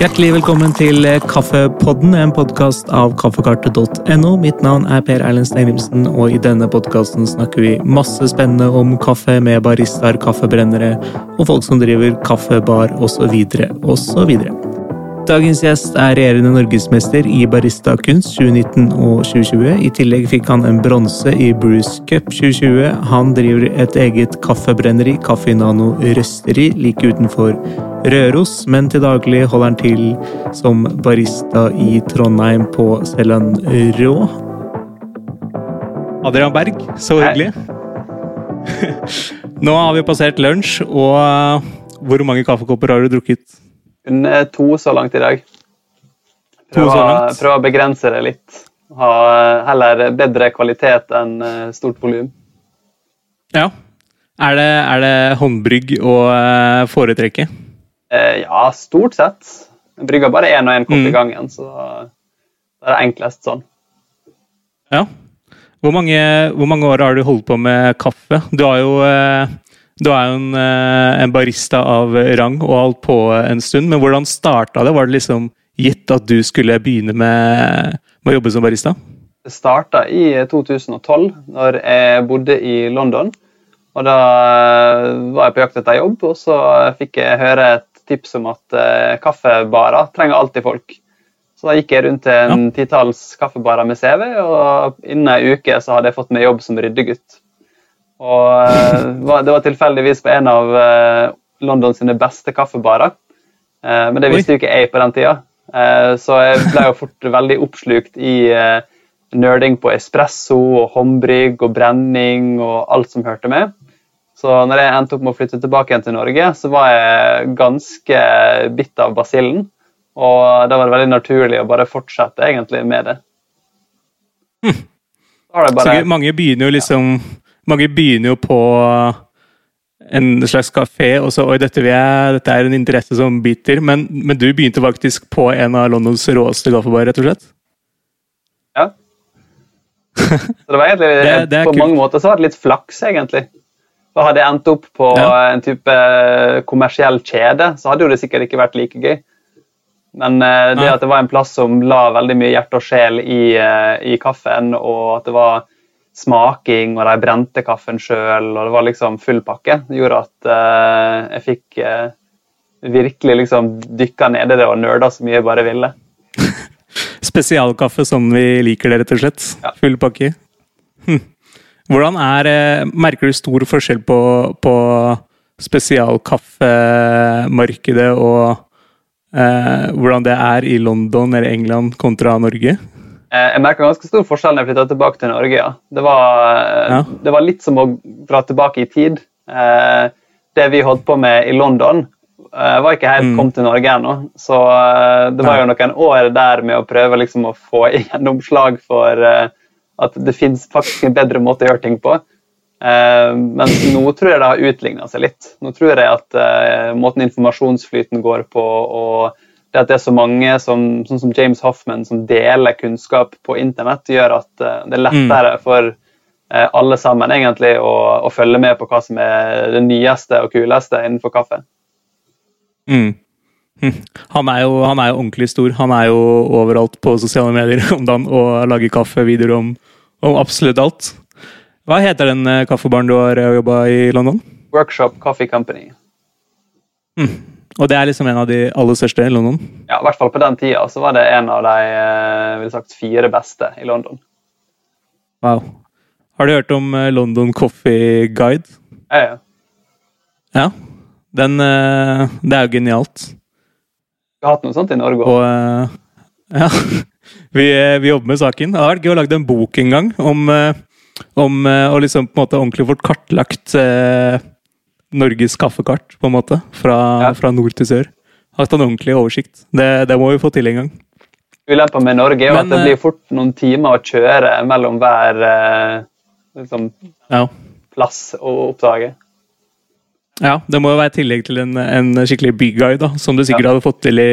Hjertelig velkommen til Kaffepodden, en podkast av kaffekartet.no. Mitt navn er Per Erlend Steinimsen, og i denne podkasten snakker vi masse spennende om kaffe med baristaer, kaffebrennere og folk som driver kaffebar osv. osv. Dagens gjest er regjerende norgesmester i baristakunst 2019 og 2020. I tillegg fikk han en bronse i Bruce Cup 2020. Han driver et eget kaffebrenneri, Kaffe Nano Røsteri, like utenfor Røros, men til daglig holder han til som barista i Trondheim på Selland Rå. Adrian Berg, så hyggelig. Nå har vi passert lunsj, og hvor mange kaffekopper har du drukket? Kun to så langt i dag. Prøv å begrense det litt. Ha heller bedre kvalitet enn eh, stort volum. Ja. Er det, er det håndbrygg å eh, foretrekke? Eh, ja, stort sett. Jeg brygger bare én og én kopp mm. i gangen, så det er enklest sånn. Ja. Hvor mange, hvor mange, år har du holdt på med kaffe? Du har jo du er jo en, eh, en, barista av rang og holdt på en stund, men hvordan starta det? Var det liksom gitt at du skulle begynne med, med å jobbe som barista? Det starta i 2012, når jeg bodde i London. Og Da eh, var jeg på jakt etter jobb, og så fikk jeg høre et tips om at uh, kaffebarer trenger alltid folk. Så da gikk jeg rundt til en ja. titalls kaffebarer med CV, og innen ei uke så hadde jeg fått meg jobb som ryddegutt. Og uh, Det var tilfeldigvis på en av uh, London sine beste kaffebarer. Uh, men det visste jo ikke jeg på den tida. så jeg ble jo fort veldig oppslukt i nerding på espresso og håndbrygg og brenning og alt som hørte med. Så når jeg endte opp med å flytte tilbake igjen til Norge, så var jeg ganske bitt av basillen. Og da var det veldig naturlig å bare fortsette egentlig med det. Hm. Så, bare, så mange begynner jo liksom ja mange begynner jo på en slags kafé, og så Oi, dette, jeg, dette er en interesse som biter. Men, men, du begynte faktisk på en av Londons råeste kaffebarer, rett og slett? Ja. Så det var egentlig det, det På kult. mange måter så var det litt flaks, egentlig. For hadde jeg endt opp på ja. en type kommersiell kjede, så hadde jo det sikkert ikke vært like gøy. Men det at det var en plass som la veldig mye hjerte og sjel i, i kaffen, og at det var smaking, og de brente kaffen sjøl, og det var liksom full pakke. Det gjorde at uh, jeg fikk uh, virkelig liksom dykka ned i det og nerda så mye jeg bare ville. Spesialkaffe som vi liker det, rett og slett. Ja. Full pakke. Hm. Hvordan er uh, Merker du stor forskjell på, på spesialkaffemarkedet og hvordan det er i London eller England kontra Norge? Eh, jeg merka ganske stor forskjell når jeg flytta tilbake til Norge. Ja. Det, var, eh, ja. det, var, litt som å dra tilbake i tid. Eh, det vi holdt på med i London, var ikke helt mm. kommet til Norge ennå. Så det var jo noen år der med å prøve liksom å få gjennomslag for at det fins faktisk en bedre måte å gjøre ting på. Men nå tror jeg det har utligna seg litt. Nå tror jeg at måten informasjonsflyten går på og det at det er så mange som, sånn som James Hoffman som deler kunnskap på internett, gjør at uh, det er lettere mm. for uh, alle sammen egentlig å, å, følge med på hva som er det nyeste og kuleste innenfor kaffe. Mm. Hm. Han, er jo, han, er jo, ordentlig stor. Han er jo overalt på sosiale medier om dagen og lager kaffevideoer om, om absolutt alt. Hva heter den uh, kaffebaren du har jobba i London? Workshop Coffee Company. Mm. Og det er liksom en av de aller største i London? Ja, i hvert fall på den tida så var det en av de eh, sagt, fire beste i London. Wow. Har du hørt om eh, London Coffee Guide? Ja, ja. ja. Den, eh, det er jo genialt. Vi har hatt noe sånt i Norge òg. Ja. Vi, vi, jobber med saken. Det har vært gøy å lage en bok en gang om, om å liksom på en måte ordentlig fått kartlagt Norges kaffekart, på en måte. Fra, ja. fra nord til sør. Hatt en ordentlig oversikt. Det, det, må vi få til en gang. Ulempa med Norge er jo at det blir fort noen timer å kjøre mellom hver eh, liksom, ja. plass å oppdage. Ja, det må jo være i tillegg til en, en skikkelig byguide, da, som du sikkert ja. hadde fått til i,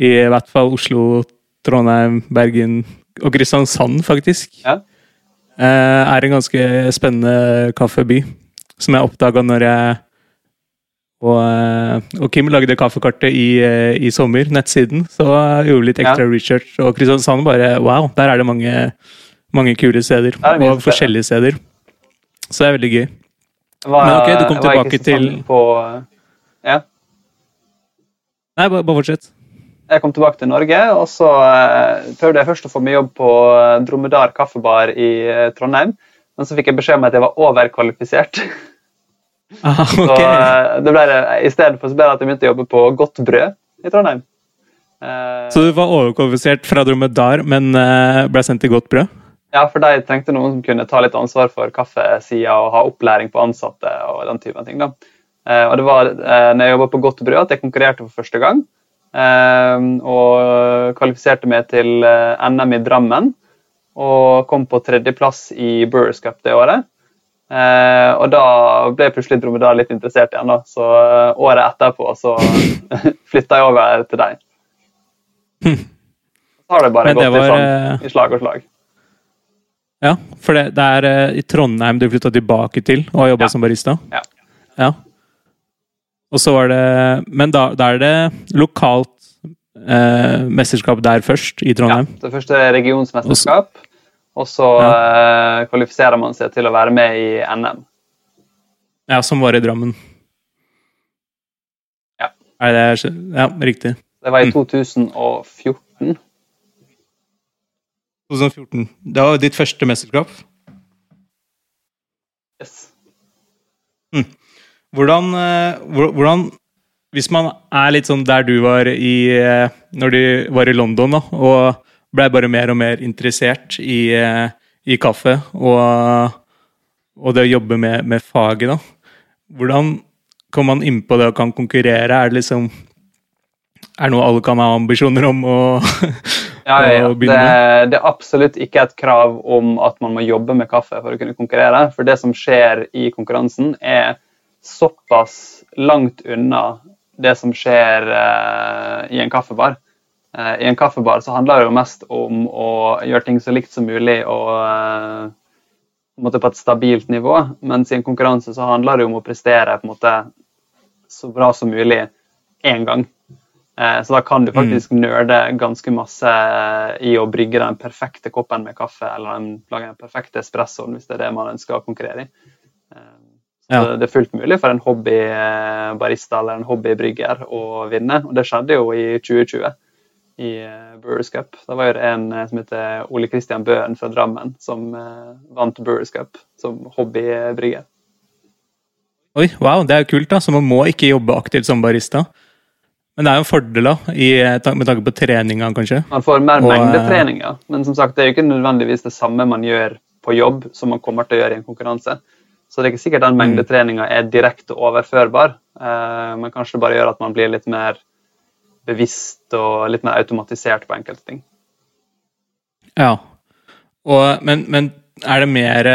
i, hvert fall Oslo, Trondheim, Bergen og Kristiansand, faktisk. Ja. Eh, er en ganske spennende kaffeby som jeg oppdaga når jeg Og, eh, og Kim lagde kaffekartet i, eh, i sommer, nettsiden, så jeg gjorde litt ekstra Ja. research. Og Kristiansand bare Wow, der er det mange, mange kule steder. er Og forskjellige steder. Så det er veldig gøy. Hva, Men ok, du kom tilbake til- På, ja. Nei, bare, bare fortsett. Jeg kom tilbake til Norge, og så eh, prøvde jeg først å få meg jobb på Dromedar kaffebar i Trondheim. Men så fikk jeg beskjed om at jeg var overkvalifisert. Ah, Så eh, det ble I stedet for så ble det at jeg begynte å jobbe på Godt Brød i Trondheim. Eh, Så du var overkvalifisert fra dromedar, men eh, ble sendt til godt brød? Ja, for de trengte noen som kunne ta litt ansvar for kaffesida og ha opplæring på ansatte. og den typen ting da. Eh, og det var eh, når jeg jobba på Godt Brød at jeg konkurrerte for første gang. Eh, og kvalifiserte meg til eh, NM i Drammen. Og kom på tredjeplass i Brewers Cup det året. Eh, og da ble plutselig Dromedar litt interessert igjen. da. Så eh, året etterpå så flytta jeg over til deg. Så har det bare det gått var, sånn eh, i slag og slag. Ja, for det, det er eh, i Trondheim du flytta tilbake til og har jobba Ja. som barista? Ja. ja. Og så var det Men da, da er det lokalt eh, mesterskap der først, i Trondheim? Ja, det første er regionsmesterskap, og så eh, kvalifiserer man seg til å være med i NM. Ja, som var i Drammen. Ja. Nei, det Ja, riktig. Det var i Mm. 2014. 2014. Det var ditt første mesterskap. Yes. Hvordan, eh, hvordan Hvis man er litt sånn der du var i eh, Når du var i London da, og ble bare mer og mer interessert i, eh, i kaffe og, og det å jobbe med, med faget, da. Hvordan kommer man innpå det og kan konkurrere? Er det liksom Er noe alle kan ha ambisjoner om å, Ja, ja, ja. å begynne med? det er absolutt ikke et krav om at man må jobbe med kaffe for å kunne konkurrere. For det som skjer i konkurransen, er såpass langt unna det som skjer eh, i en kaffebar. Eh, I en kaffebar så handler det jo mest om å gjøre ting så likt som mulig og eh, på, på et stabilt nivå. Mens i en konkurranse så handler det jo om å prestere på en måte så bra som mulig én gang. Eh, Så da kan du faktisk nerde ganske masse i å brygge den perfekte koppen med kaffe, eller den, lage den perfekte espressoen, hvis det er det man ønsker å konkurrere i. Så Ja. Det er fullt mulig for en hobbybarista eller en hobbybrygger å vinne, og det skjedde jo i 2020 i eh, Brewers Cup. Da var jo det en eh, som heter Ole Kristian Bøen fra Drammen som eh, vant Brewers Cup som hobbybrygger. Oi, wow, det er jo kult, da. Så man må ikke jobbe aktivt som barista. Men det er jo en fordel, da, i, med tanke på treninga, kanskje. Man får mer Og, mengdetrening, ja. Men som sagt, det er jo ikke nødvendigvis det samme man gjør på jobb som man kommer til å gjøre i en konkurranse. Så det er ikke sikkert den mengdetreninga er direkte overførbar, men kanskje det bare gjør at man blir litt mer bevisst og litt mer automatisert på enkelte ting. Ja. Og, men, men er det mer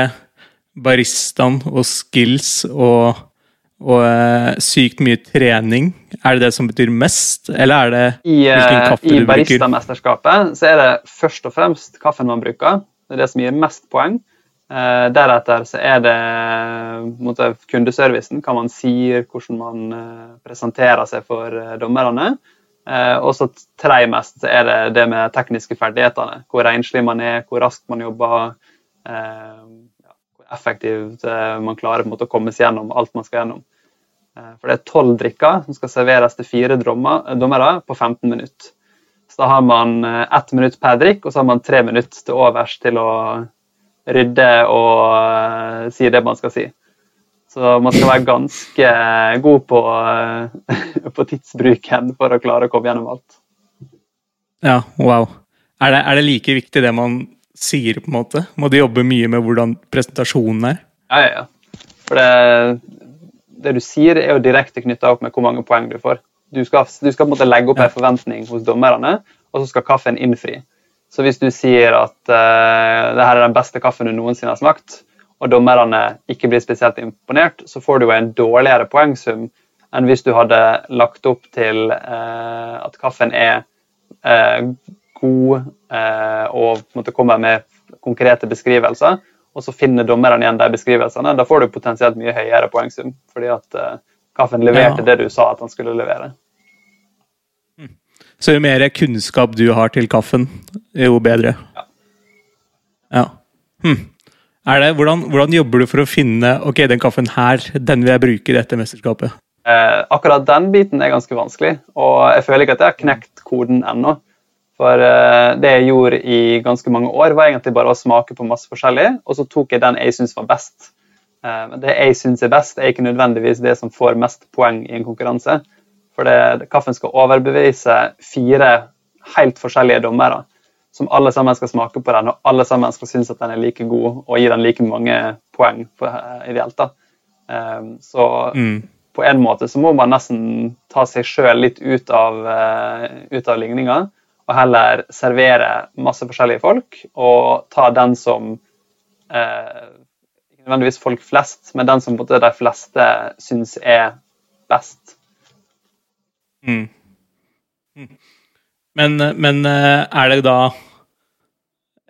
baristaen og skills og, og eh, sykt mye trening? Er det det som betyr mest, eller er det I, hvilken eh, kaffe i du bruker? I baristamesterskapet så er det først og fremst kaffen man bruker. Det er det som gir mest poeng. Eh, deretter så er det måtte, en kundeservicen, hva man sier, hvordan man eh, presenterer seg for eh, dommerne. Eh, og så tredje mest er det det med tekniske ferdighetene. Hvor renslig man er, hvor raskt man jobber. Eh, hvor effektivt eh, man klarer måte, å komme seg gjennom alt man skal gjennom. For det er tolv drikker som skal serveres til fire dommere på 15 minutter. Så da har man ett minutt per drikk, og så har man tre minutter til overs til å rydde og si det man skal si. Så man skal være ganske god på, eh, på tidsbruken for å klare å komme gjennom alt. Ja, wow. Er det, er det like viktig det man sier, på en måte? Må du jobbe mye med hvordan presentasjonen er? Ja, ja, ja. For det, det du sier, er jo direkte knytta opp med hvor mange poeng du får. Du skal, du skal på en måte legge opp Ja. en forventning hos dommerne, og så skal kaffen innfri. Så hvis du sier at uh, det her er den beste kaffen du noensinne har smakt, og dommerne ikke blir spesielt imponert, så får du jo en dårligere poengsum enn hvis du hadde lagt opp til eh, at kaffen er eh, god eh, og måtte komme måte kommer med konkrete beskrivelser, og så finner dommerne igjen de beskrivelsene. Da får du potensielt mye høyere poengsum, fordi at eh, kaffen leverte Ja. det du sa at han skulle levere. Så jo mer kunnskap du har til kaffen, jo bedre. Ja. Ja. Hm. Er det, hvordan, hvordan jobber du for å finne ok, den kaffen her, den vil jeg bruke i dette mesterskapet? Eh, akkurat den biten er ganske vanskelig, og jeg føler ikke at jeg har knekt koden ennå. For eh, det jeg gjorde i ganske mange år, var egentlig bare å smake på masse forskjellig, og så tok jeg den jeg syns var best. Eh, det jeg syns er best, er ikke nødvendigvis det som får mest poeng i en konkurranse. For kaffen skal overbevise fire helt forskjellige dommere, som alle sammen skal smake på den, og alle sammen skal synes at den er like god og gi den like mange poeng for, eh, ideelt. da. Um, så Mm. på en måte så må man nesten ta seg sjøl litt ut av, uh, ut av ligninga, og heller servere masse forskjellige folk, og ta den som uh, Ikke nødvendigvis folk flest, men den som både de fleste syns er best. Mm. Mm. Men, men eh, er det da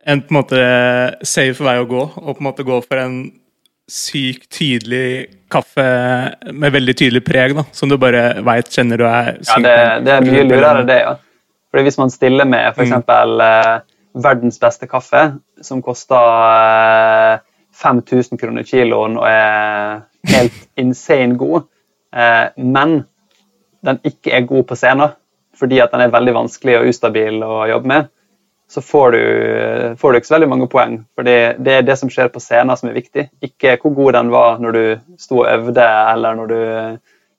en på en måte safe vei å gå, å på en måte gå for en sykt tydelig kaffe med veldig tydelig preg, da, som du bare veit kjenner du er Ja, det, det er mye lurere, det, ja. Fordi Hvis man stiller med f.eks. Mm. verdens beste kaffe, som koster eh, 5000 kroner kiloen og er helt insane god, eh, men den ikke er god på scenen fordi at den er veldig vanskelig og ustabil å jobbe med, så får du, får du ikke så veldig mange poeng. For det er det som skjer på scenen som er viktig, ikke hvor god den var når du sto og øvde eller når du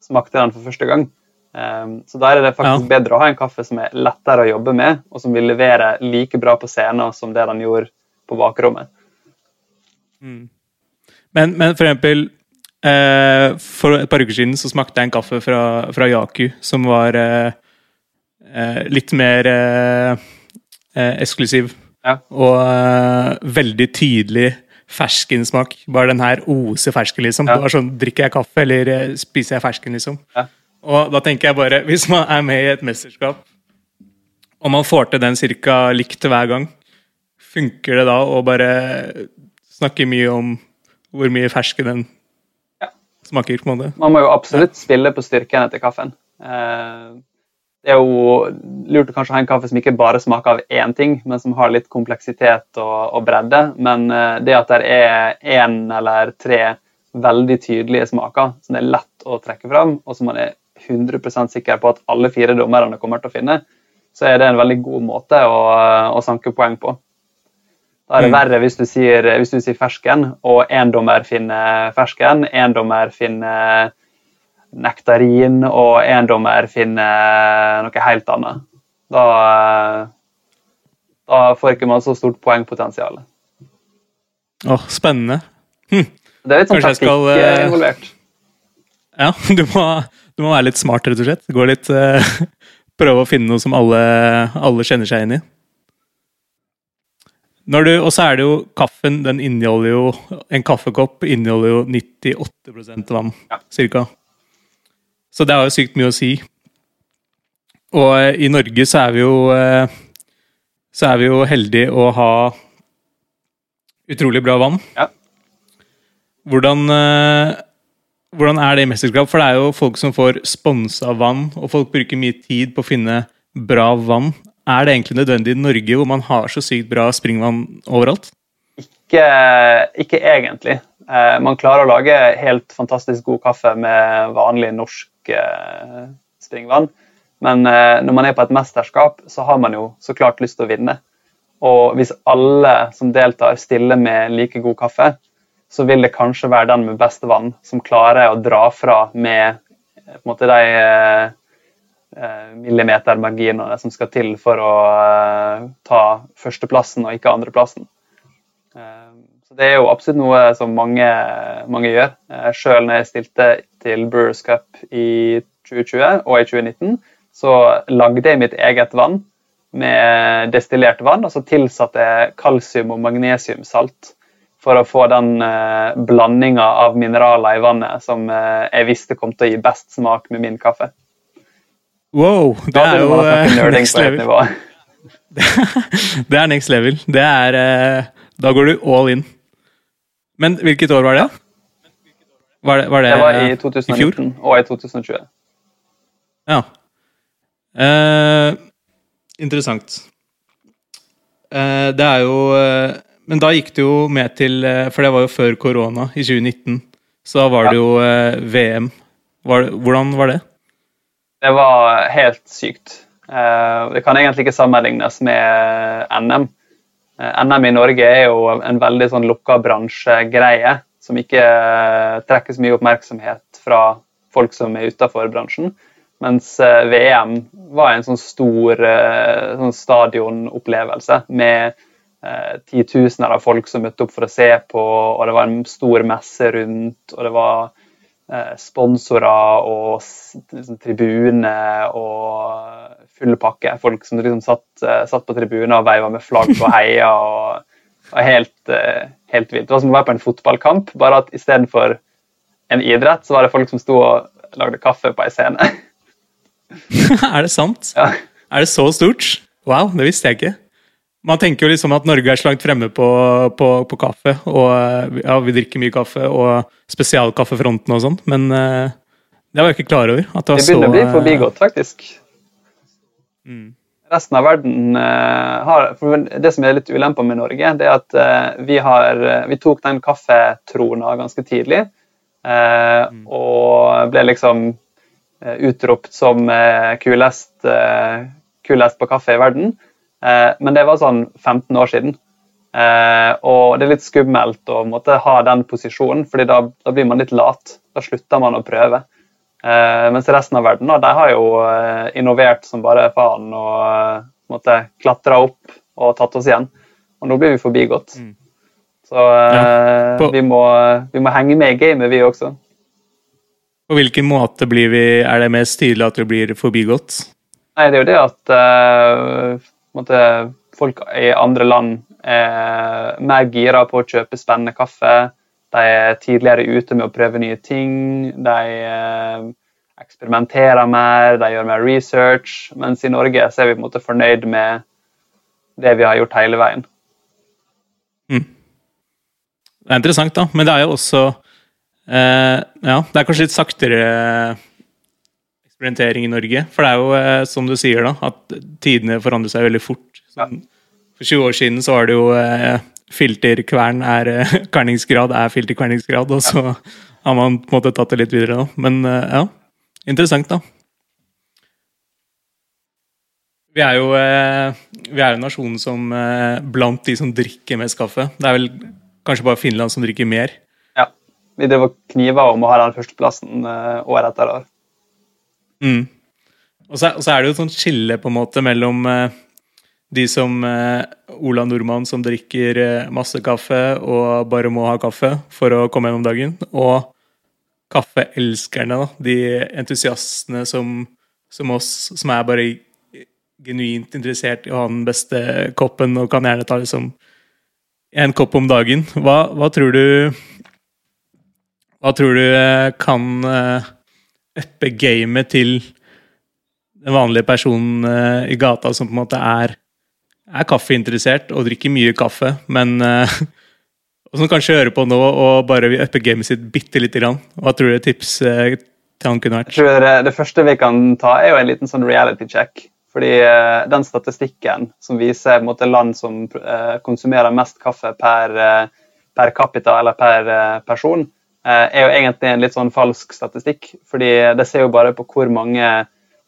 smakte den for første gang. Um, så da er det faktisk Ja. bedre å ha en kaffe som er lettere å jobbe med, og som vil levere like bra på scenen som det den gjorde på bakrommet. Men, men for eksempel eh, For et par uker siden så smakte jeg en kaffe fra, fra Yaku som var eh, eh, litt mer eh, eh, eksklusiv. Ja. Og eh, veldig tydelig ferskensmak. Bare den her oser fersken, liksom. Ja. Det var sånn, Drikker jeg kaffe, eller eh, spiser jeg fersken, liksom? Ja. Og da tenker jeg bare, hvis man er med i et mesterskap, og man får til den cirka likt hver gang, funker det da å bare snakke mye om hvor mye fersken den Ja. smaker? på en måte? Man må jo absolutt spille på styrken etter kaffen. Eh, Det er jo lurt å kanskje ha en kaffe som ikke bare smaker av én ting, men som har litt kompleksitet og, og bredde. Men eh, det at det er én eller tre veldig tydelige smaker som det er lett å trekke fram, og som man er 100% sikker på at alle fire dommerne kommer til å finne, så er det en veldig god måte å, å sanke poeng på. Da er det Mm. verre hvis du sier, hvis du sier fersken, og én dommer finner fersken, én dommer finner nektarin, og én dommer finner noe helt annet. Da, da får ikke man så stort poengpotensial. Åh, spennende. Det er litt sånn taktikk skal, eh, involvert. Ja, du må, du må være litt smart, rett og slett. Gå litt, uh, prøve å finne noe som alle, alle kjenner seg inn i. Når du, og så er det jo kaffen, den inneholder jo En kaffekopp inneholder jo 98 vann, Ja. cirka. Så det har jo sykt mye å si. Og eh, i Norge så er vi jo eh, Så er vi jo heldige å ha utrolig bra vann. Ja. Hvordan eh, hvordan er det i mesterskap? For det er jo folk som får sponsa vann, og folk bruker mye tid på å finne bra vann. Er det egentlig nødvendig i Norge, hvor man har så sykt bra springvann overalt? Ikke, ikke egentlig. Man klarer å lage helt fantastisk god kaffe med vanlig norsk eh, springvann. Men eh, når man er på et mesterskap, så har man jo så klart lyst til å vinne. Og hvis alle som deltar, stiller med like god kaffe, så vil det kanskje være den med beste vann som klarer å dra fra med eh, på en måte de eh, eh, millimetermarginene som skal til for å eh, ta førsteplassen og ikke andreplassen. Eh, Så det er jo absolutt noe som mange, mange gjør. Sjøl Selv når jeg stilte til Brewers Cup i 2020 og i 2019, så lagde jeg mitt eget vann med destillert vann, og så tilsatte jeg kalsium og magnesiumsalt for å få den eh, blandinga av mineraler i vannet som eh, jeg visste kom til å gi best smak med min kaffe. Wow! Det Da er jo eh, next level. Det er next level. Det er eh, Da går du all in. Men hvilket år var det? Var det, var det, Det var i 2019 og i 2020. Ja. Eh, interessant. Eh, det er jo eh, Men da gikk det jo med til eh, For det var jo før korona, i 2019. Så da var det jo eh, VM. Var det, hvordan var det? Det var helt sykt. Eh, det kan egentlig ikke sammenlignes med NM. Eh, NM i Norge er jo en veldig sånn lukka bransjegreie, som ikke eh, trekker så mye oppmerksomhet fra folk som er utafor bransjen. Mens eh, VM var en sånn stor sånn stadionopplevelse med titusener av folk som møtte opp for å se på, og det var en stor messe rundt, og det var sponsorer og liksom, tribune og full pakke. Folk som liksom satt, eh, satt på tribuner og veiva med flagg og heia. og og helt, eh, helt vilt. Det var som å være på en fotballkamp, bare at istedenfor en idrett, så var det folk som sto og lagde kaffe på ei scene. er det sant? Ja. Er det så stort? Wow, det visste jeg ikke. Man tenker jo liksom at Norge er så langt fremme på, på, på kaffe, og eh, ja, vi drikker mye kaffe, og spesialkaffefronten og sånn, men uh, det var jeg ikke klar over. At det var Det begynner å bli forbigått, faktisk. Mm. Resten av verden eh, har for Det som er litt ulempa med Norge, det er at eh, vi, har, eh, vi tok den kaffetrona ganske tidlig. Mm. Og ble liksom utropt som kulest, kulest på kaffe i verden. Men det var sånn 15 år siden. Og det er litt skummelt å måtte ha den posisjonen, fordi da, da blir man litt lat. Da slutter man å prøve. Eh, mens resten av verden da, de har jo eh, innovert som bare faen og eh, måtte klatra opp og tatt oss igjen. Og nå blir vi forbigått. Mm. Så eh, Ja, på- vi, må, vi må henge med i gamet, vi også. På hvilken måte blir vi, er det mest tydelig at vi blir forbigått? Nei, det er jo det at eh, måtte, folk i andre land er mer gira på å kjøpe spennende kaffe. De er tidligere ute med å prøve nye ting. De eh, eksperimenterer mer, de gjør mer research. Mens i Norge så er vi på en måte fornøyd med det vi har gjort hele veien. Det er interessant, da. Men det er jo også eh, Ja, det er kanskje litt saktere eksperimentering i Norge. For det er jo, eh, som du sier, da, at tidene forandrer seg veldig fort. Sånn, For 20 år siden så var det jo eh, filterkvern er eh, kverningsgrad er filterkverningsgrad, og så har man på en måte tatt det litt videre, da. Men eh, ja, interessant, da. Vi er jo eh, vi er en nasjon som blant de som drikker mest kaffe Det er vel kanskje bare Finland som drikker mer. Ja. Vi driver kniver om å ha den førsteplassen år etter år. Mm. Og, så, og så er det jo et sånt skille på en måte mellom eh, de som eh, Ola Nordmann som drikker eh, masse kaffe og bare må ha kaffe for å komme gjennom dagen, og kaffeelskerne, da. De entusiastene som, som oss, som er bare genuint interessert i å ha den beste koppen og kan gjerne ta liksom en kopp om dagen. Hva, hva tror du Hva tror du eh, kan eh, uppe gamet til den vanlige personen eh, i gata som på en måte er, er kaffeinteressert og drikker mye kaffe, men uh, og som kanskje hører på nå og bare vil uppe gamet sitt bitte lite grann. Hva tror du et tips eh, til han kunne Jeg vært? tror det, Det første vi kan ta, er jo en liten sånn reality check. Fordi eh, den statistikken som viser på en måte, land som eh, konsumerer mest kaffe per, eh, per capita eller per eh, person, er jo egentlig en litt sånn falsk statistikk. Fordi det ser jo bare på hvor mange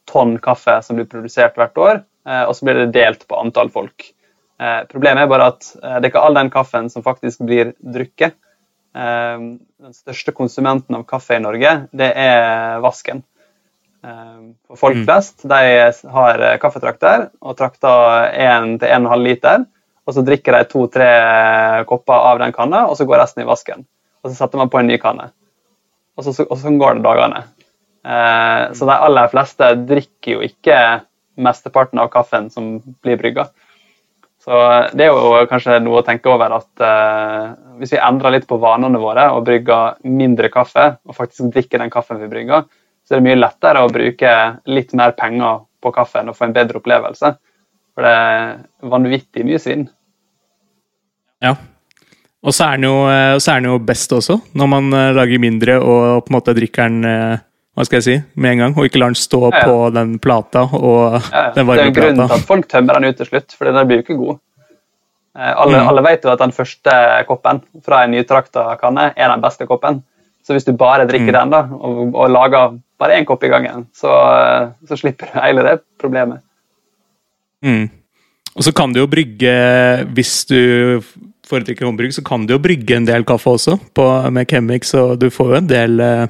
tonn kaffe som blir produsert hvert år, og så blir det delt på antall folk. Eh, problemet er bare at eh, det er ikke all den kaffen som faktisk blir drukket. Eh, den største konsumenten av kaffe i Norge, det er vasken. Eh, For folk Mm. flest de har eh, kaffetrakter og trakter 1-1,5 liter. Og så drikker de to-tre kopper av den kanna, og så går resten i vasken. Og så setter man på en ny kanne. Og så, og sånn går det dagene. Eh, så de aller fleste drikker jo ikke mesteparten av kaffen som blir brygga. Så det er jo kanskje noe å tenke over at eh, hvis vi endrer litt på vanene våre og brygger mindre kaffe, og faktisk drikker den kaffen vi brygger, så er det mye lettere å bruke litt mer penger på kaffen og få en bedre opplevelse. For det er vanvittig mye svinn. Ja. Og så er den jo, eh, best også, når man eh, lager mindre og på en måte drikker den eh, hva skal jeg si, med en gang, og ikke lar den stå Ja, ja. på den plata og Ja, den Det er varme jo grunnen til at folk tømmer den ut til slutt, for den blir jo ikke god. Eh, Alle, Mm. alle vet jo at den første koppen fra en nytrakta kanne er den beste koppen. Så hvis du bare drikker Mm. den da, og, og lager bare én kopp i gangen, så, eh, så slipper du hele det problemet. Mm. Og så kan du jo brygge, hvis du foretrekker håndbrygg, så kan du jo brygge en del kaffe også på, med Chemix, og du får jo en del eh,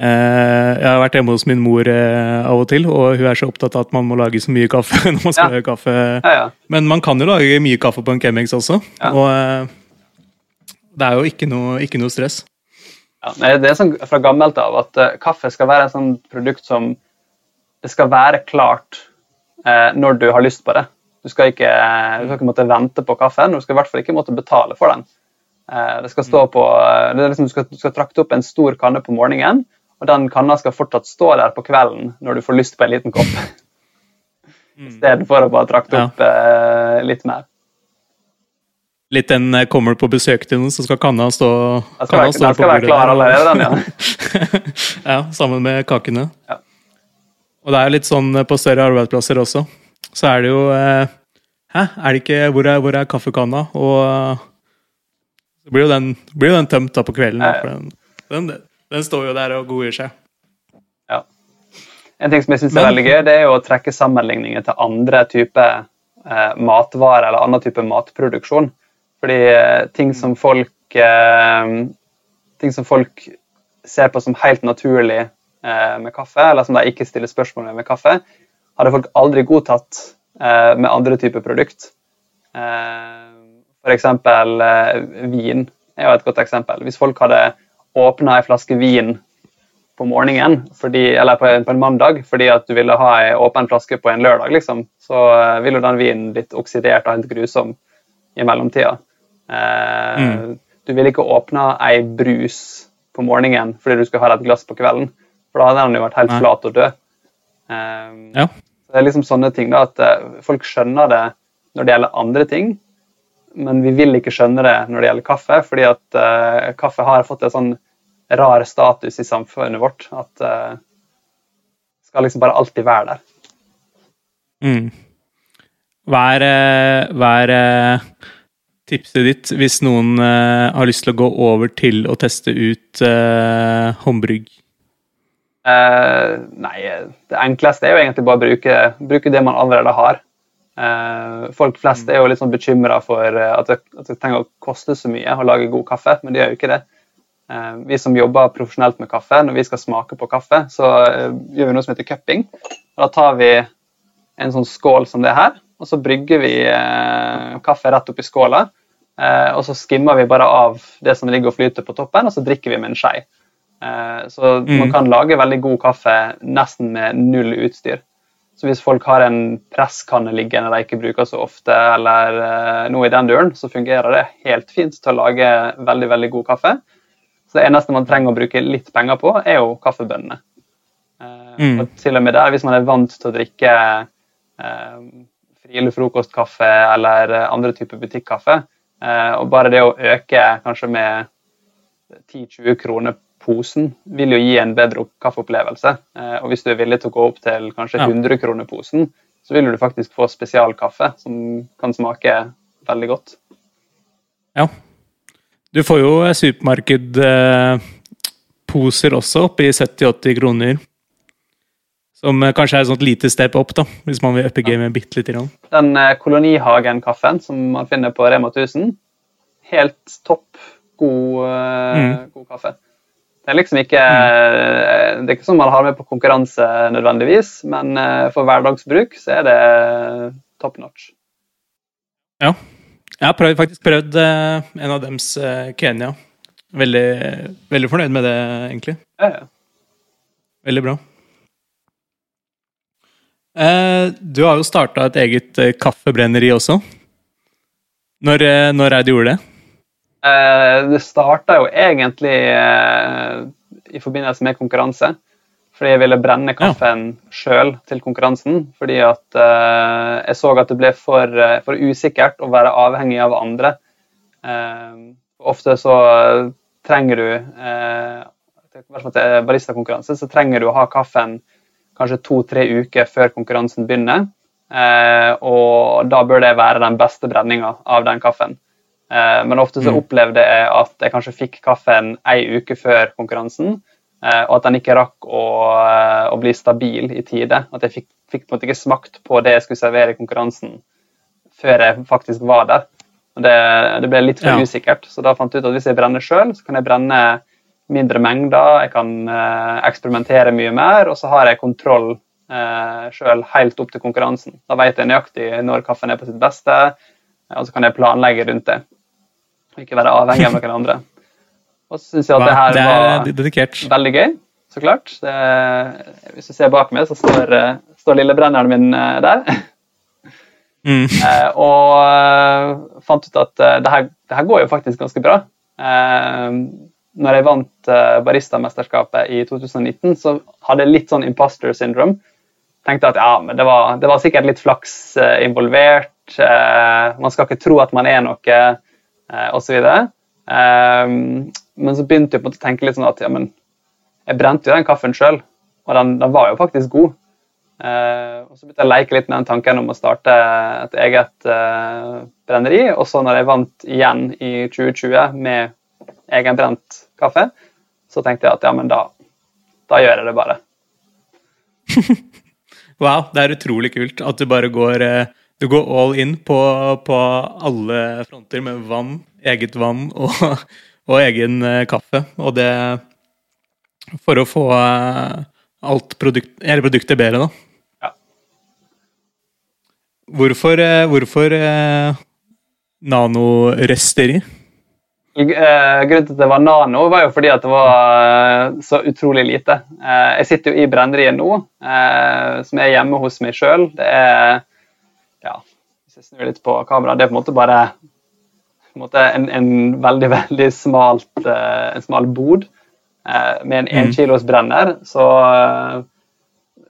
Jeg har vært hjemme hos min mor eh, av og til, og hun er så opptatt av at man må lage så mye kaffe når man skal Ja. lage kaffe. Ja, ja. Men man kan jo lage mye kaffe på en kemmings også, og eh, det er jo ikke noe, ikke noe stress. Ja, det er sånn fra gammelt av at eh, kaffe skal være et sånt produkt som det skal være klart eh, når du har lyst på det. Du skal ikke, du skal ikke måtte vente på kaffen, og du skal i hvert fall ikke måtte betale for den. Eh, det skal stå på, eh, det er liksom, du, skal, du skal trakte opp en stor kanne på morgenen, og den kanna skal fortsatt stå der på kvelden når du får lyst på en liten kopp. Istedenfor å bare trakte Ja. opp eh, litt mer. Litt den eh, kommer du på besøk til noen, så skal kanna stå, Den skal, kanna være, stå den på skal være bordet klar allerede, den, ja. ja, sammen med kakene. Ja. Og det er litt sånn på større arbeidsplasser også. Så er det jo eh, Hæ, er det ikke Hvor er, hvor er kaffekanna? Og eh, så blir jo den, blir jo den tømt da på kvelden. Da, Ja, ja. for den, den, den står jo der og godgjør seg. Ja. En ting som jeg synes er veldig gøy, det er jo å trekke sammenligninger til andre typer eh, matvarer eller annen type matproduksjon. Fordi eh, ting som folk eh, ting som folk ser på som helt naturlig eh, med kaffe, eller som de ikke stiller spørsmål ved med kaffe, hadde folk aldri godtatt eh, med andre typer produkt. Eh, eh, vin er jo et godt eksempel. Hvis folk hadde åpna ei flaske vin på morgenen, fordi, eller på en, på en mandag, fordi at du ville ha ei åpen flaske på en lørdag, liksom, så eh, ville jo den vinen blitt oksidert og helt grusom i mellomtida. Eh, Mm. Du ville ikke åpna ei brus på morgenen fordi du skulle ha et glass på kvelden, for da hadde den jo vært helt flat og død. Eh, Ja. det er liksom sånne ting da, at eh, folk skjønner det når det gjelder andre ting, men vi vil ikke skjønne det når det gjelder kaffe, fordi at uh, kaffe har fått en sånn rar status i samfunnet vårt. At uh, skal liksom bare alltid være der. Mm. Hva er, eh, hva er tipset ditt hvis noen uh, har lyst til å gå over til å teste ut uh, håndbrygg? Uh, nei, det enkleste er jo egentlig bare å bruke, bruke det man allerede har. Eh, folk flest er jo litt sånn bekymra for eh, at det, at det trenger å koste så mye å lage god kaffe, men det gjør jo ikke det. Eh, vi som jobber profesjonelt med kaffe, når vi skal smake på kaffe, så gjør vi noe som heter cupping. Og Da tar vi en sånn skål som det her, og så brygger vi kaffe rett oppi skåla. Og så skimmer vi bare av det som ligger og flyter på toppen, og så drikker vi med en skei. Så man Mm. kan lage veldig god kaffe nesten med null utstyr. Så hvis folk har en presskanne liggende de ikke bruker så ofte, eller eh, noe i den duren, så fungerer det helt fint til å lage veldig, veldig god kaffe. Så det eneste man trenger å bruke litt penger på, er jo kaffebønnene. Eh, Mm. Og til og med der, hvis man er vant til å drikke eh, frokostkaffe eller eh, andre typer butikkaffe, eh, og bare det å øke kanskje med 10-20 kroner posen vil jo gi en bedre kaffeopplevelse. Eh, og hvis du er villig til å gå opp til kanskje 100 kroner posen, så vil du faktisk få spesialkaffe som kan smake veldig godt. Ja. Du får jo supermarkedposer også, oppe i 70-80 kroner. Som kanskje er et sånt lite step opp, da, hvis man vil uppe gamet bitte lite grann. Den eh, Kolonihagen-kaffen som man finner på Rema 1000, helt topp god, eh, Mm. god kaffe. Det er liksom ikke eh, Det er ikke sånn man har med på konkurranse nødvendigvis, men eh, for hverdagsbruk så er det top notch. Ja. Jeg har prøvd, faktisk prøvd eh, en av dems eh, Kenya. Veldig, veldig fornøyd med det, egentlig. Ja, ja. Veldig bra. Du har jo starta et eget kaffebrenneri også. Når, når er det du gjorde det? Eh, det starta jo egentlig eh, i forbindelse med konkurranse. Fordi jeg ville brenne kaffen sjøl til konkurransen. Fordi at eh, jeg så at det ble for, for usikkert å være avhengig av andre ofte så trenger du eh, i hvert fall til baristakonkurranse, så trenger du å ha kaffen kanskje to-tre uker før konkurransen begynner. Eh, og da bør det være den beste brenninga av den kaffen. Eh, men ofte så mm. opplevde jeg at jeg kanskje fikk kaffen ei uke før konkurransen, eh, og at den ikke rakk å, eh, å, bli stabil i tide. At jeg fikk, fikk, på en måte ikke smakt på det jeg skulle servere i konkurransen før jeg faktisk var der. Og det, det ble litt for ja. usikkert, så da fant jeg ut at hvis jeg brenner sjøl, så kan jeg brenne mindre mengder, jeg kan eksperimentere mye mer, og så har jeg kontroll eh, sjøl helt opp til konkurransen. Da vet jeg nøyaktig når kaffen er på sitt beste, og så kan jeg planlegge rundt det. Ikke være avhengig av noen andre. Og så syns jeg at det her var dedikert. veldig gøy, så klart. Det, hvis du ser bak meg, så står, eh, står lillebrenneren min eh, der. Mm. Eh, og fant ut at det, her, det, her, går jo faktisk ganske bra. Når jeg vant Baristamesterskapet i 2019, så hadde jeg litt sånn imposter syndrome. Tenkte at ja, men det var, det var sikkert litt flaks involvert. man skal ikke tro at man er noe, uh, osv. men så begynte jeg på å tenke litt sånn at ja, men jeg brente jo den kaffen sjøl, og den, den var jo faktisk god. Uh, og Så begynte jeg å leke litt med den tanken om å starte et eget uh, brenneri. Og så når jeg vant igjen i 2020 med egenbrent kaffe, så tenkte jeg at ja, men da, da gjør jeg det bare. wow, det er utrolig kult at du bare går, uh, du går all in på, på, alle fronter med vann, eget vann og, og egen kaffe. Og det for å få alt produkt, hele produktet bedre, da. Hvorfor, eh, hvorfor eh, nanorøsteri? Eh, grunnen til at det var nano, var jo fordi at det var så utrolig lite. Jeg sitter jo i brenneriet nå, som er hjemme hos meg sjøl. Det er ja, jeg snur litt på kamera, det er på en måte bare en, en, en veldig, veldig smalt, en smal bod med en én mm. kilos brenner. Så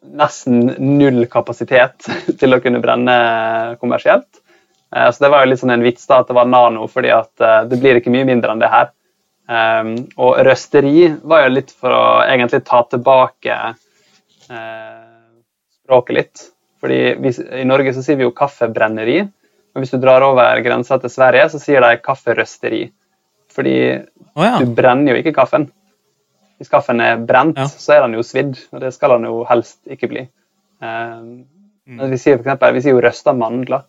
nesten null kapasitet til å kunne brenne kommersielt. Eh, så det var jo litt sånn en vits da at det var nano, fordi at eh, det blir ikke mye mindre enn det her. Og røsteri var jo litt for å egentlig ta tilbake språket litt. Fordi vi, I Norge så sier vi jo kaffebrenneri, men hvis du drar over grensa til Sverige, så sier de kafferøsteri. Fordi oh, ja. du brenner jo ikke kaffen. Hvis kaffen er brent, ja. så er den jo svidd, og det skal den jo helst ikke bli. Um, mm. Vi sier for eksempel, vi sier jo røsta mandler.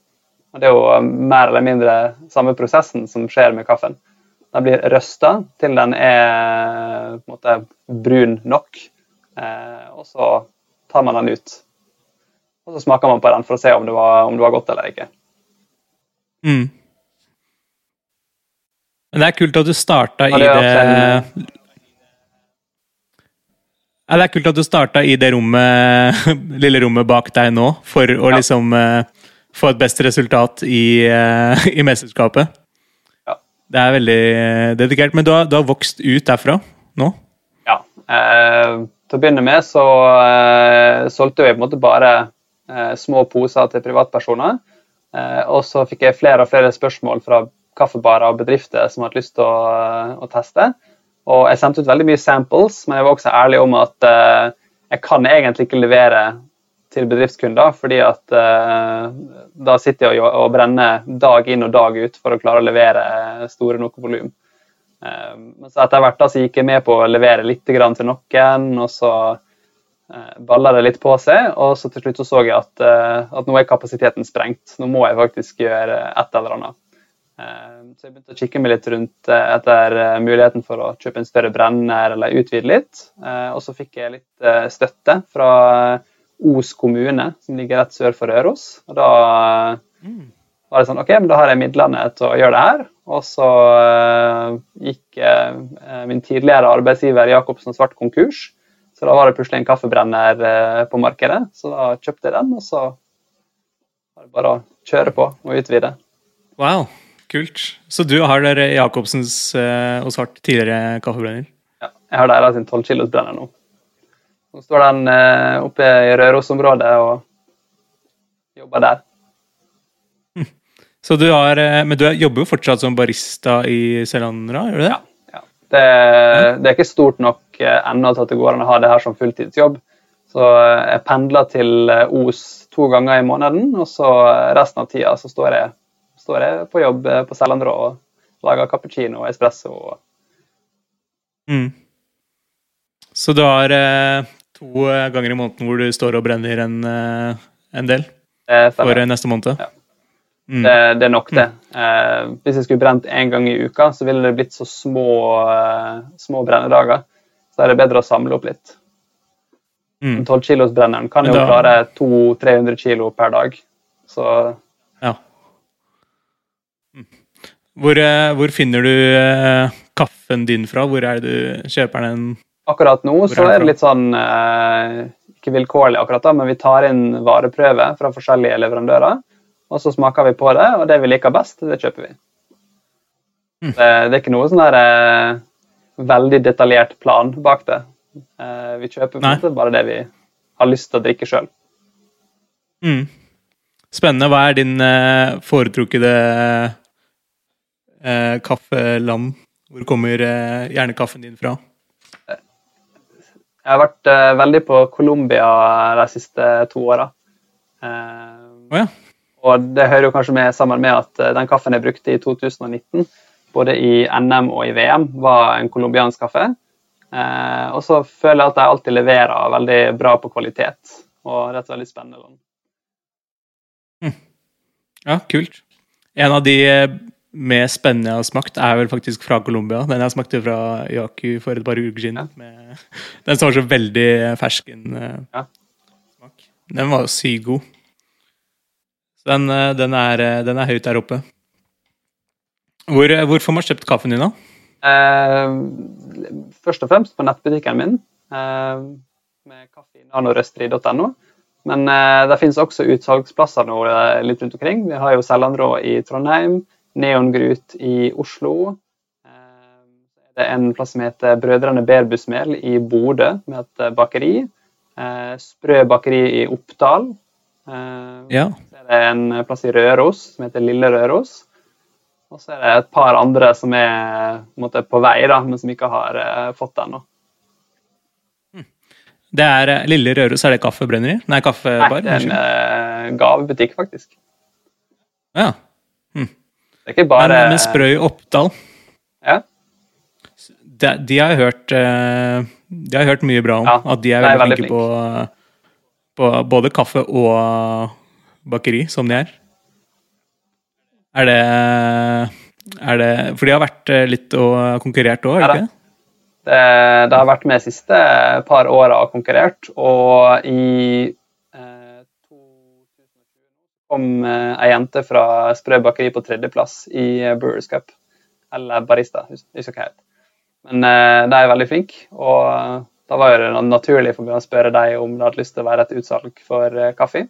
og Det er jo um, mer eller mindre samme prosessen som skjer med kaffen. Den blir røsta til den er på en måte brun nok, uh, og så tar man den ut. Og så smaker man på den for å se om det var, om det var godt eller ikke. Mm. Men det er kult at du starta i det ja, det er kult at du starta i det rommet, lille rommet bak deg nå, for å ja. liksom uh, få et best resultat i, uh, i mesterskapet. Ja. Det er veldig uh, dedikert. Men du har, du har, vokst ut derfra nå? Ja. til å begynne med så solgte jeg på en måte bare små poser til privatpersoner. og så fikk jeg flere og flere spørsmål fra kaffebarer og bedrifter som hadde lyst til å, å teste. Og jeg sendte ut veldig mye samples, men jeg var også ærlig om at jeg kan egentlig ikke levere til bedriftskunder, fordi at uh, da sitter jeg og, og, brenner dag inn og dag ut for å klare å levere store nok volum. Uh, så etter hvert da så gikk jeg med på å levere litt til noen, og så balla det litt på seg. Og så til slutt så, så jeg at, at nå er kapasiteten sprengt. Nå må jeg faktisk gjøre et eller annet. Eh, så jeg begynte å kikke meg litt rundt eh, etter eh, muligheten for å kjøpe en større brenner eller utvide litt. Og så fikk jeg litt støtte fra Os kommune, som ligger rett sør for Røros. Og da mm. var det sånn OK, men da har jeg midlene til å gjøre det her. Og så gikk min tidligere arbeidsgiver Jacobsen svart konkurs. Så da var det plutselig en kaffebrenner på markedet, så da kjøpte jeg den. Og så var det bare å kjøre på og utvide. Wow. Kult. Så du har der Jacobsens uh, og Svart tidligere kaffebrenner? Ja, jeg har deres sin 12 kilos brenner nå. Nå står den uh, oppe i Røros-området og jobber der. Så du har, eh, men du er- jobber jo fortsatt som barista i Selandra, gjør du det? Ja. ja. Det, det er ikke stort nok eh, ennå at det går an å ha det her som fulltidsjobb. Så eh, jeg pendler til eh, Os to ganger i måneden, og så eh, resten av tida så står jeg, står jeg på jobb på Selandrå og lager cappuccino og espresso. Mm. Så du har eh, to ganger i måneden hvor du står og brenner en, en del for neste måned? Ja. Mm. Det, det er nok, det. Eh, hvis jeg skulle brent én gang i uka, så ville det blitt så små, små brennedager. Så er det bedre å samle opp litt. Mm. 12 kilos-brenneren kan jo da- klare 200-300 kilo per dag. Så Ja. Hvor, eh, hvor finner du eh, kaffen din fra? Hvor er det du kjøper den? akkurat nå så er det litt sånn eh, Ikke vilkårlig akkurat da, men vi tar inn vareprøver fra forskjellige leverandører. Og så smaker vi på det, og det vi liker best, det kjøper vi. Mm. Det, det er ikke noe sånn der veldig detaljert plan bak det. Eh, vi kjøper bare det vi har lyst til å drikke sjøl. Mm. Spennende. Hva er din eh, foretrukne eh, kaffeland? Hvor kommer eh, gjerne din fra? Jeg har vært eh, veldig på Colombia de siste to åra. Eh, Å ja. Og det hører jo kanskje med sammen med at den kaffen jeg brukte i 2019, både i NM og i VM, var en colombiansk kaffe. Eh, og så føler jeg at de alltid leverer veldig bra på kvalitet. Og det er slett spennende Mm. Ja, kult. En av de mer spennende jeg har smakt, er vel faktisk fra Colombia. Den jeg smakte fra Yaku for et par uker siden. Med, den var så veldig fersken eh, Ja. smak. Den var jo sykt god. Så den, eh, den, er, eh, den er høyt der oppe. Hvor, eh, hvor får man kjøpt kaffen din, da? Eh, først og fremst på nettbutikken min, eh, med nanorøstri.no. Men eh, det finnes også utsalgsplasser nå eh, litt rundt omkring. Vi har jo Sellandrå i Trondheim, Neongrut i Oslo. Eh, det er en plass som heter Brødrene Berbusmel i Bodø, med et bakeri. Eh, Sprø bakeri i Oppdal. Eh, Ja. så er det en plass i Røros som heter Lille Røros. Og så er det et par andre som er måte, på vei, da, men som ikke har uh, fått det ennå. Det er eh, Lille Røros, er det kaffebrenneri? Nei, kaffebar? Nei, det er en unnskyld. eh, gavebutikk, faktisk. Ja. Det er ikke bare men Sprøy Oppdal, Ja, de, de har hørt De har hørt mye bra om. Ja, at de er de er veldig veldig flinke på, på både kaffe og bakeri, som de er. Er det er det, For de har vært eh, litt og konkurrert òg, har de ikke? det, det har vært med de siste par åra og konkurrert, og i eh, 2020 kom eh, ei jente fra Sprø bakeri på tredjeplass i eh, Brewers Cup. Eller Barista, hus- husker ikke helt. Men eh, de er veldig flinke, og da var det naturlig for meg å spørre dem om de hadde lyst til å være et utsalg for eh, kaffe.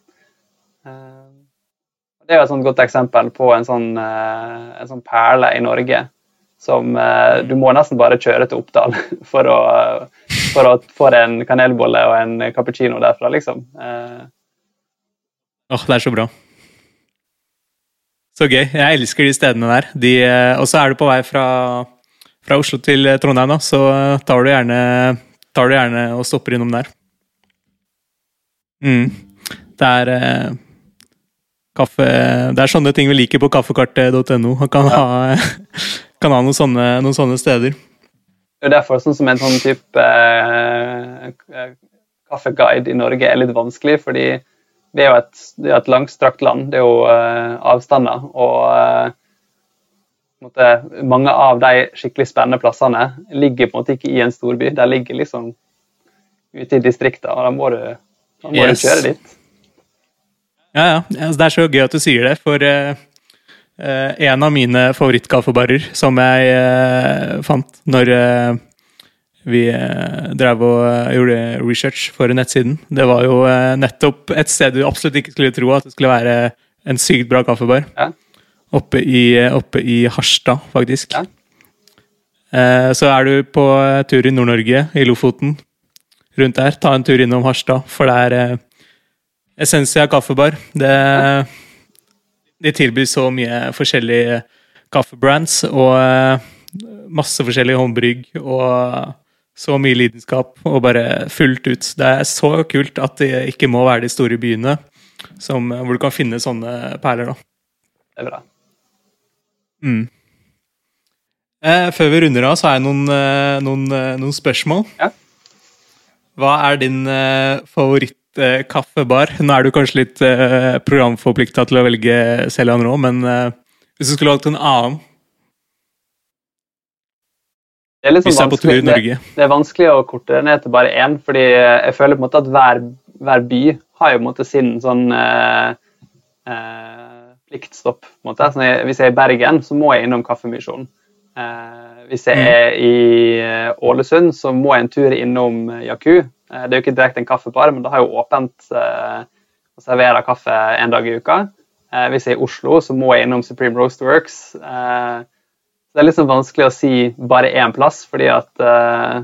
Eh, det er jo et sånt godt eksempel på en sånn, eh, en sånn perle i Norge som eh, du må nesten bare kjøre til Oppdal for å, for å få deg en kanelbolle og en cappuccino derfra, liksom. Åh, Åh, det er så bra. Så gøy. Jeg elsker de stedene der. De, eh, og så er du på vei fra, fra Oslo til eh, Trondheim, da, så tar du gjerne, tar du gjerne og stopper innom der. Mm. Det er eh, kaffe Det er sånne ting vi liker på kaffekartet.no. Kan, ha, kan ha noen sånne, noen sånne steder. det er derfor sånn som en sånn type eh, kaffeguide i Norge er litt vanskelig, fordi vi er jo et, er et langstrakt land. Det er jo eh, avstander. Og eh, måte, mange av de skikkelig spennende plassene ligger på en måte ikke i en storby. De ligger liksom ute i distriktene, og da må du, da må Yes. du kjøre dit. Ja, ja. Det er så gøy at du sier det, for eh, eh, en av mine favorittkaffebarer som jeg eh, fant når vi drev og gjorde research for nettsiden, det var jo nettopp et sted du absolutt ikke skulle tro at det skulle være en sykt bra kaffebar. Ja. Oppe i, oppe i Harstad, faktisk. Ja. Eh, så er du på tur i Nord-Norge, i Lofoten, rundt der, ta en tur innom Harstad, for det er Essensia kaffebar. Det de tilbyr så mye forskjellige kaffebrands og eh, masse forskjellige håndbrygg og så mye lidenskap og bare fullt ut. Det er så kult at det ikke må være de store byene som, hvor du kan finne sånne perler. da. Det er bra. Mm. Eh, før vi runder av, så har jeg noen, eh, noen, eh, noen spørsmål. Ja. Hva er din eh, favorittkaffebar? Nå er du kanskje litt eh, programforplikta til å velge selv Rå, men eh, hvis du skulle valgt en annen Det er, liksom det, på tur i vanskelig, det, det er vanskelig å korte det ned til bare én, fordi jeg føler på en måte at hver, hver by har jo på en måte sin sånn eh, eh, pliktstopp. på en måte. Så hvis jeg er i Bergen, så må jeg innom Kaffemisjonen. Eh, hvis jeg Mm. er i eh, Ålesund, så må jeg en tur innom eh, Jaku. Eh, det er jo ikke direkte en kaffebar, men det har jo åpent eh, og serverer kaffe en dag i uka. Eh, hvis jeg er i Oslo, så må jeg innom Supreme Roastworks. Works. det er litt sånn vanskelig å si bare én plass, fordi at eh,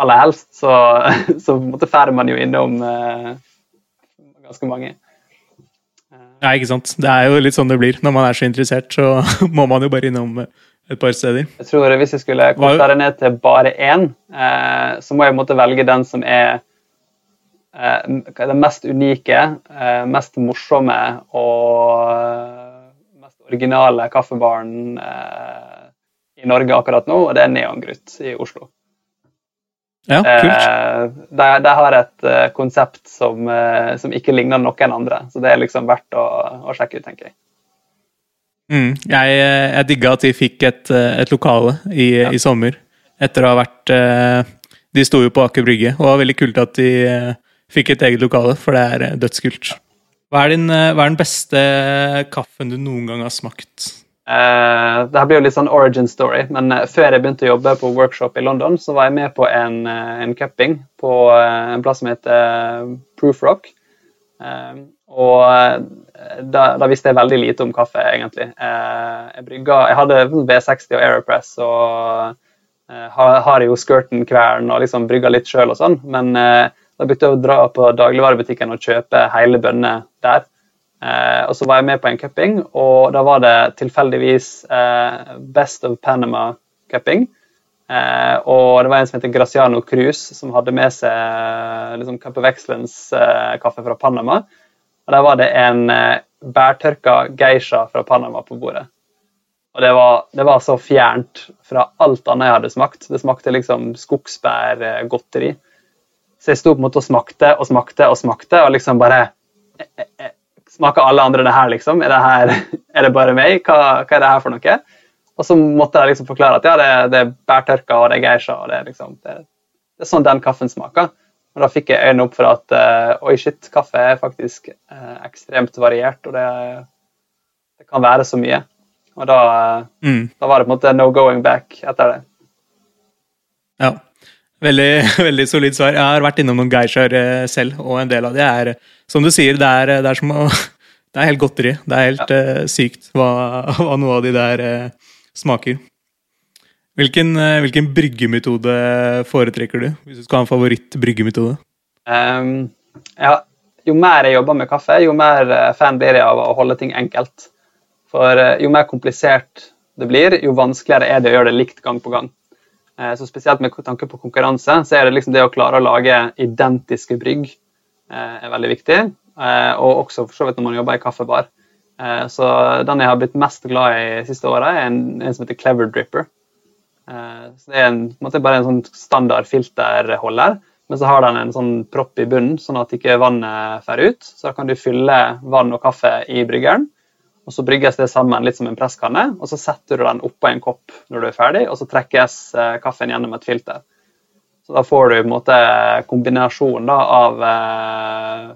aller helst så, så færre man jo innom eh, ganske mange. Ja, ikke sant. Det er jo litt sånn det blir. Når man er så interessert, så må man jo bare innom et par steder. Jeg tror Hvis jeg skulle Hva- korte det ned til bare én, eh, så må jeg måtte velge den som er eh, den mest unike, eh, mest morsomme og eh, mest originale kaffebaren eh, i Norge akkurat nå, og det er Neongrutt i Oslo. Ja, kult. Eh, de, de har et konsept som, som ikke ligner noen andre, så det er liksom verdt å, å sjekke ut, tenker jeg. Mm. Jeg, jeg digga at de fikk et, eh, et lokale i, Ja. i sommer. Etter å ha vært eh, De sto jo på Aker Brygge, og det var veldig kult at de eh, fikk et eget lokale, for det er eh, dødskult. Hva er, din, eh, hva er den beste kaffen du noen gang har smakt? Uh, det her blir jo litt sånn origin story, men eh, før jeg begynte å jobbe på workshop i London, så var jeg med på en, eh, en cupping på eh, en plass som heter eh, Proof Rock. Eh, og eh, da, da visste jeg veldig lite om kaffe, egentlig. Eh, jeg, brygga, jeg hadde V60 og Aeropress og eh, har, har jo skirten-kvern og liksom brygga litt sjøl og sånn, men eh, da begynte jeg å dra på dagligvarebutikken og kjøpe hele bønner der. Eh, og så var jeg med på en cupping, og da var det tilfeldigvis eh, Best of Panama-cupping. Eh, og det var en som heter Graciano Cruz, som hadde med seg liksom Cup of Excellence-kaffe fra Panama. Og der var det en eh, bærtørka geisha fra Panama på bordet. Og det var, det var så fjernt fra alt annet jeg hadde smakt. Det smakte liksom skogsbærgodteri. Så jeg sto på en måte og smakte og smakte og smakte, og liksom bare eh, eh, eh, Smaker alle andre det her, liksom? Er det, her, er det bare meg? Hva, hva er det her for noe? Og så måtte jeg liksom forklare at ja, det, det er bærtørka og det er geisha. og Det er liksom, det, det er sånn den kaffen smaker. Og da fikk jeg øynene opp for at uh, oi, shit, kaffe er faktisk uh, ekstremt variert, og det, det kan være så mye. Og da, uh, Mm. da var det på en måte no going back etter det. Ja. Veldig, veldig solid svar. Jeg har vært innom noen geishaer selv, og en del av de er Som du sier, det er, det er som å Det er helt godteri. Det er helt eh, sykt hva, hva noe av de der smaker. Hvilken, eh, hvilken bryggemetode foretrekker du? Hvis du skal ha en favoritt-bryggemetode? Ehm, ja, jo mer jeg jobber med kaffe, jo mer eh, fan blir jeg av å holde ting enkelt. For eh, jo mer komplisert det blir, jo vanskeligere er det å gjøre det likt gang på gang. Så Spesielt med tanke på konkurranse, så er det liksom det å klare å lage identiske brygg er veldig viktig. Og også for så vidt når man jobber i kaffebar. Så den jeg har blitt mest glad i de siste åra, er en, en som heter Clever Dripper. Eh, Så det er en, en bare en sånn standard filterholder, men så har den en sånn propp i bunnen, sånn at ikke vannet fer ut. Så da kan du fylle vann og kaffe i bryggeren, og så brygges det sammen litt som en presskanne. Og så setter du den oppå en kopp når du er ferdig, og så trekkes eh, kaffen gjennom et filter. Så da får du på en måte kombinasjon da, av eh,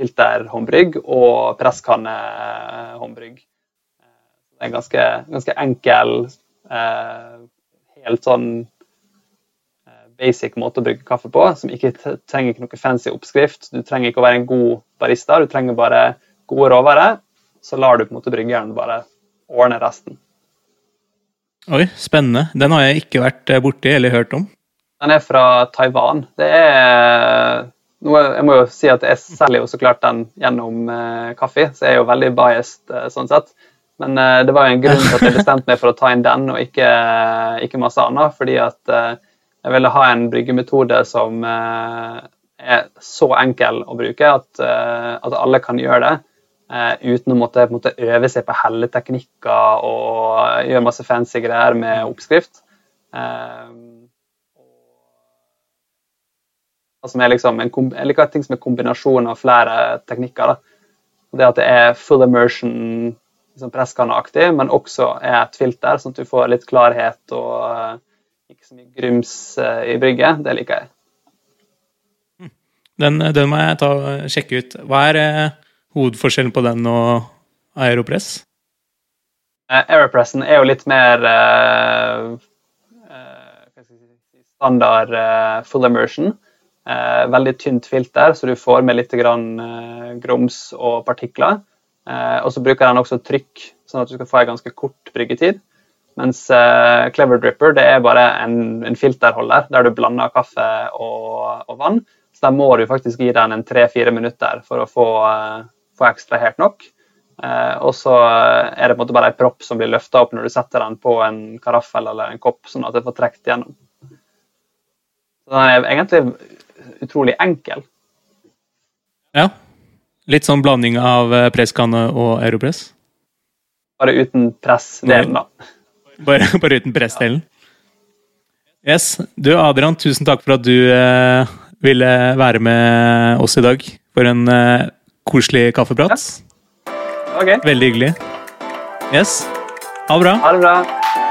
filterhåndbrygg og presskannehåndbrygg. En ganske, ganske enkel, eh, helt sånn eh, basic måte å brygge kaffe på, som ikke trenger ikke noe fancy oppskrift. Du trenger ikke å være en god barista, du trenger bare gode råvarer. Så lar du på en måte bryggeren bare ordne resten. Oi, spennende. Den har jeg ikke vært eh, borti eller hørt om. Den er fra Taiwan. Det er noe, jeg må jo si at jeg selger jo så klart den gjennom kaffe, så jeg er jo veldig biased sånn sett. Men uh, det var jo en grunn til at jeg bestemte meg for å ta inn den og ikke, ikke masse annet. Fordi at jeg ville ha en bryggemetode som er så enkel å bruke at, at alle kan gjøre det. uten å måtte, måtte, øve seg på helleteknikker og gjøre masse fancy greier med oppskrift. Som liksom en, jeg liker ting som er kombinasjon av flere teknikker. Da. Det at det er full immersion, liksom presskanneaktig, men også er et filter, sånn at du får litt klarhet og uh, ikke så mye grums uh, i brygget. Det liker jeg. Den, den, må jeg ta sjekke ut. Hva er hovedforskjellen på den og Aeropress? Aeropressen er jo litt mer standard full immersion. Eh, veldig tynt filter, så du får med litt grann, eh, grums og partikler. Eh, og så bruker den også trykk, sånn at du skal få en ganske kort bryggetid. Mens eh, Clever Dripper det er bare en, en filterholder der du blander kaffe og, og, vann. Så der må du faktisk gi den en tre-fire minutter for å få, eh, få ekstrahert nok. Og så er det på en måte bare en propp som blir løfta opp når du setter den på en karaffel eller en kopp, sånn at det får trukket gjennom. Så den er egentlig utrolig enkel. Ja. Litt sånn blanding av eh, presskanne og aeropress? Bare uten pressdelen, da. Bare, bare uten pressdelen? Yes. Du Adrian, tusen takk for at du eh, ville være med oss i dag for en eh, koselig kaffeprat. Ja. Okay. Veldig hyggelig. Yes. Ha det bra. Ha det bra.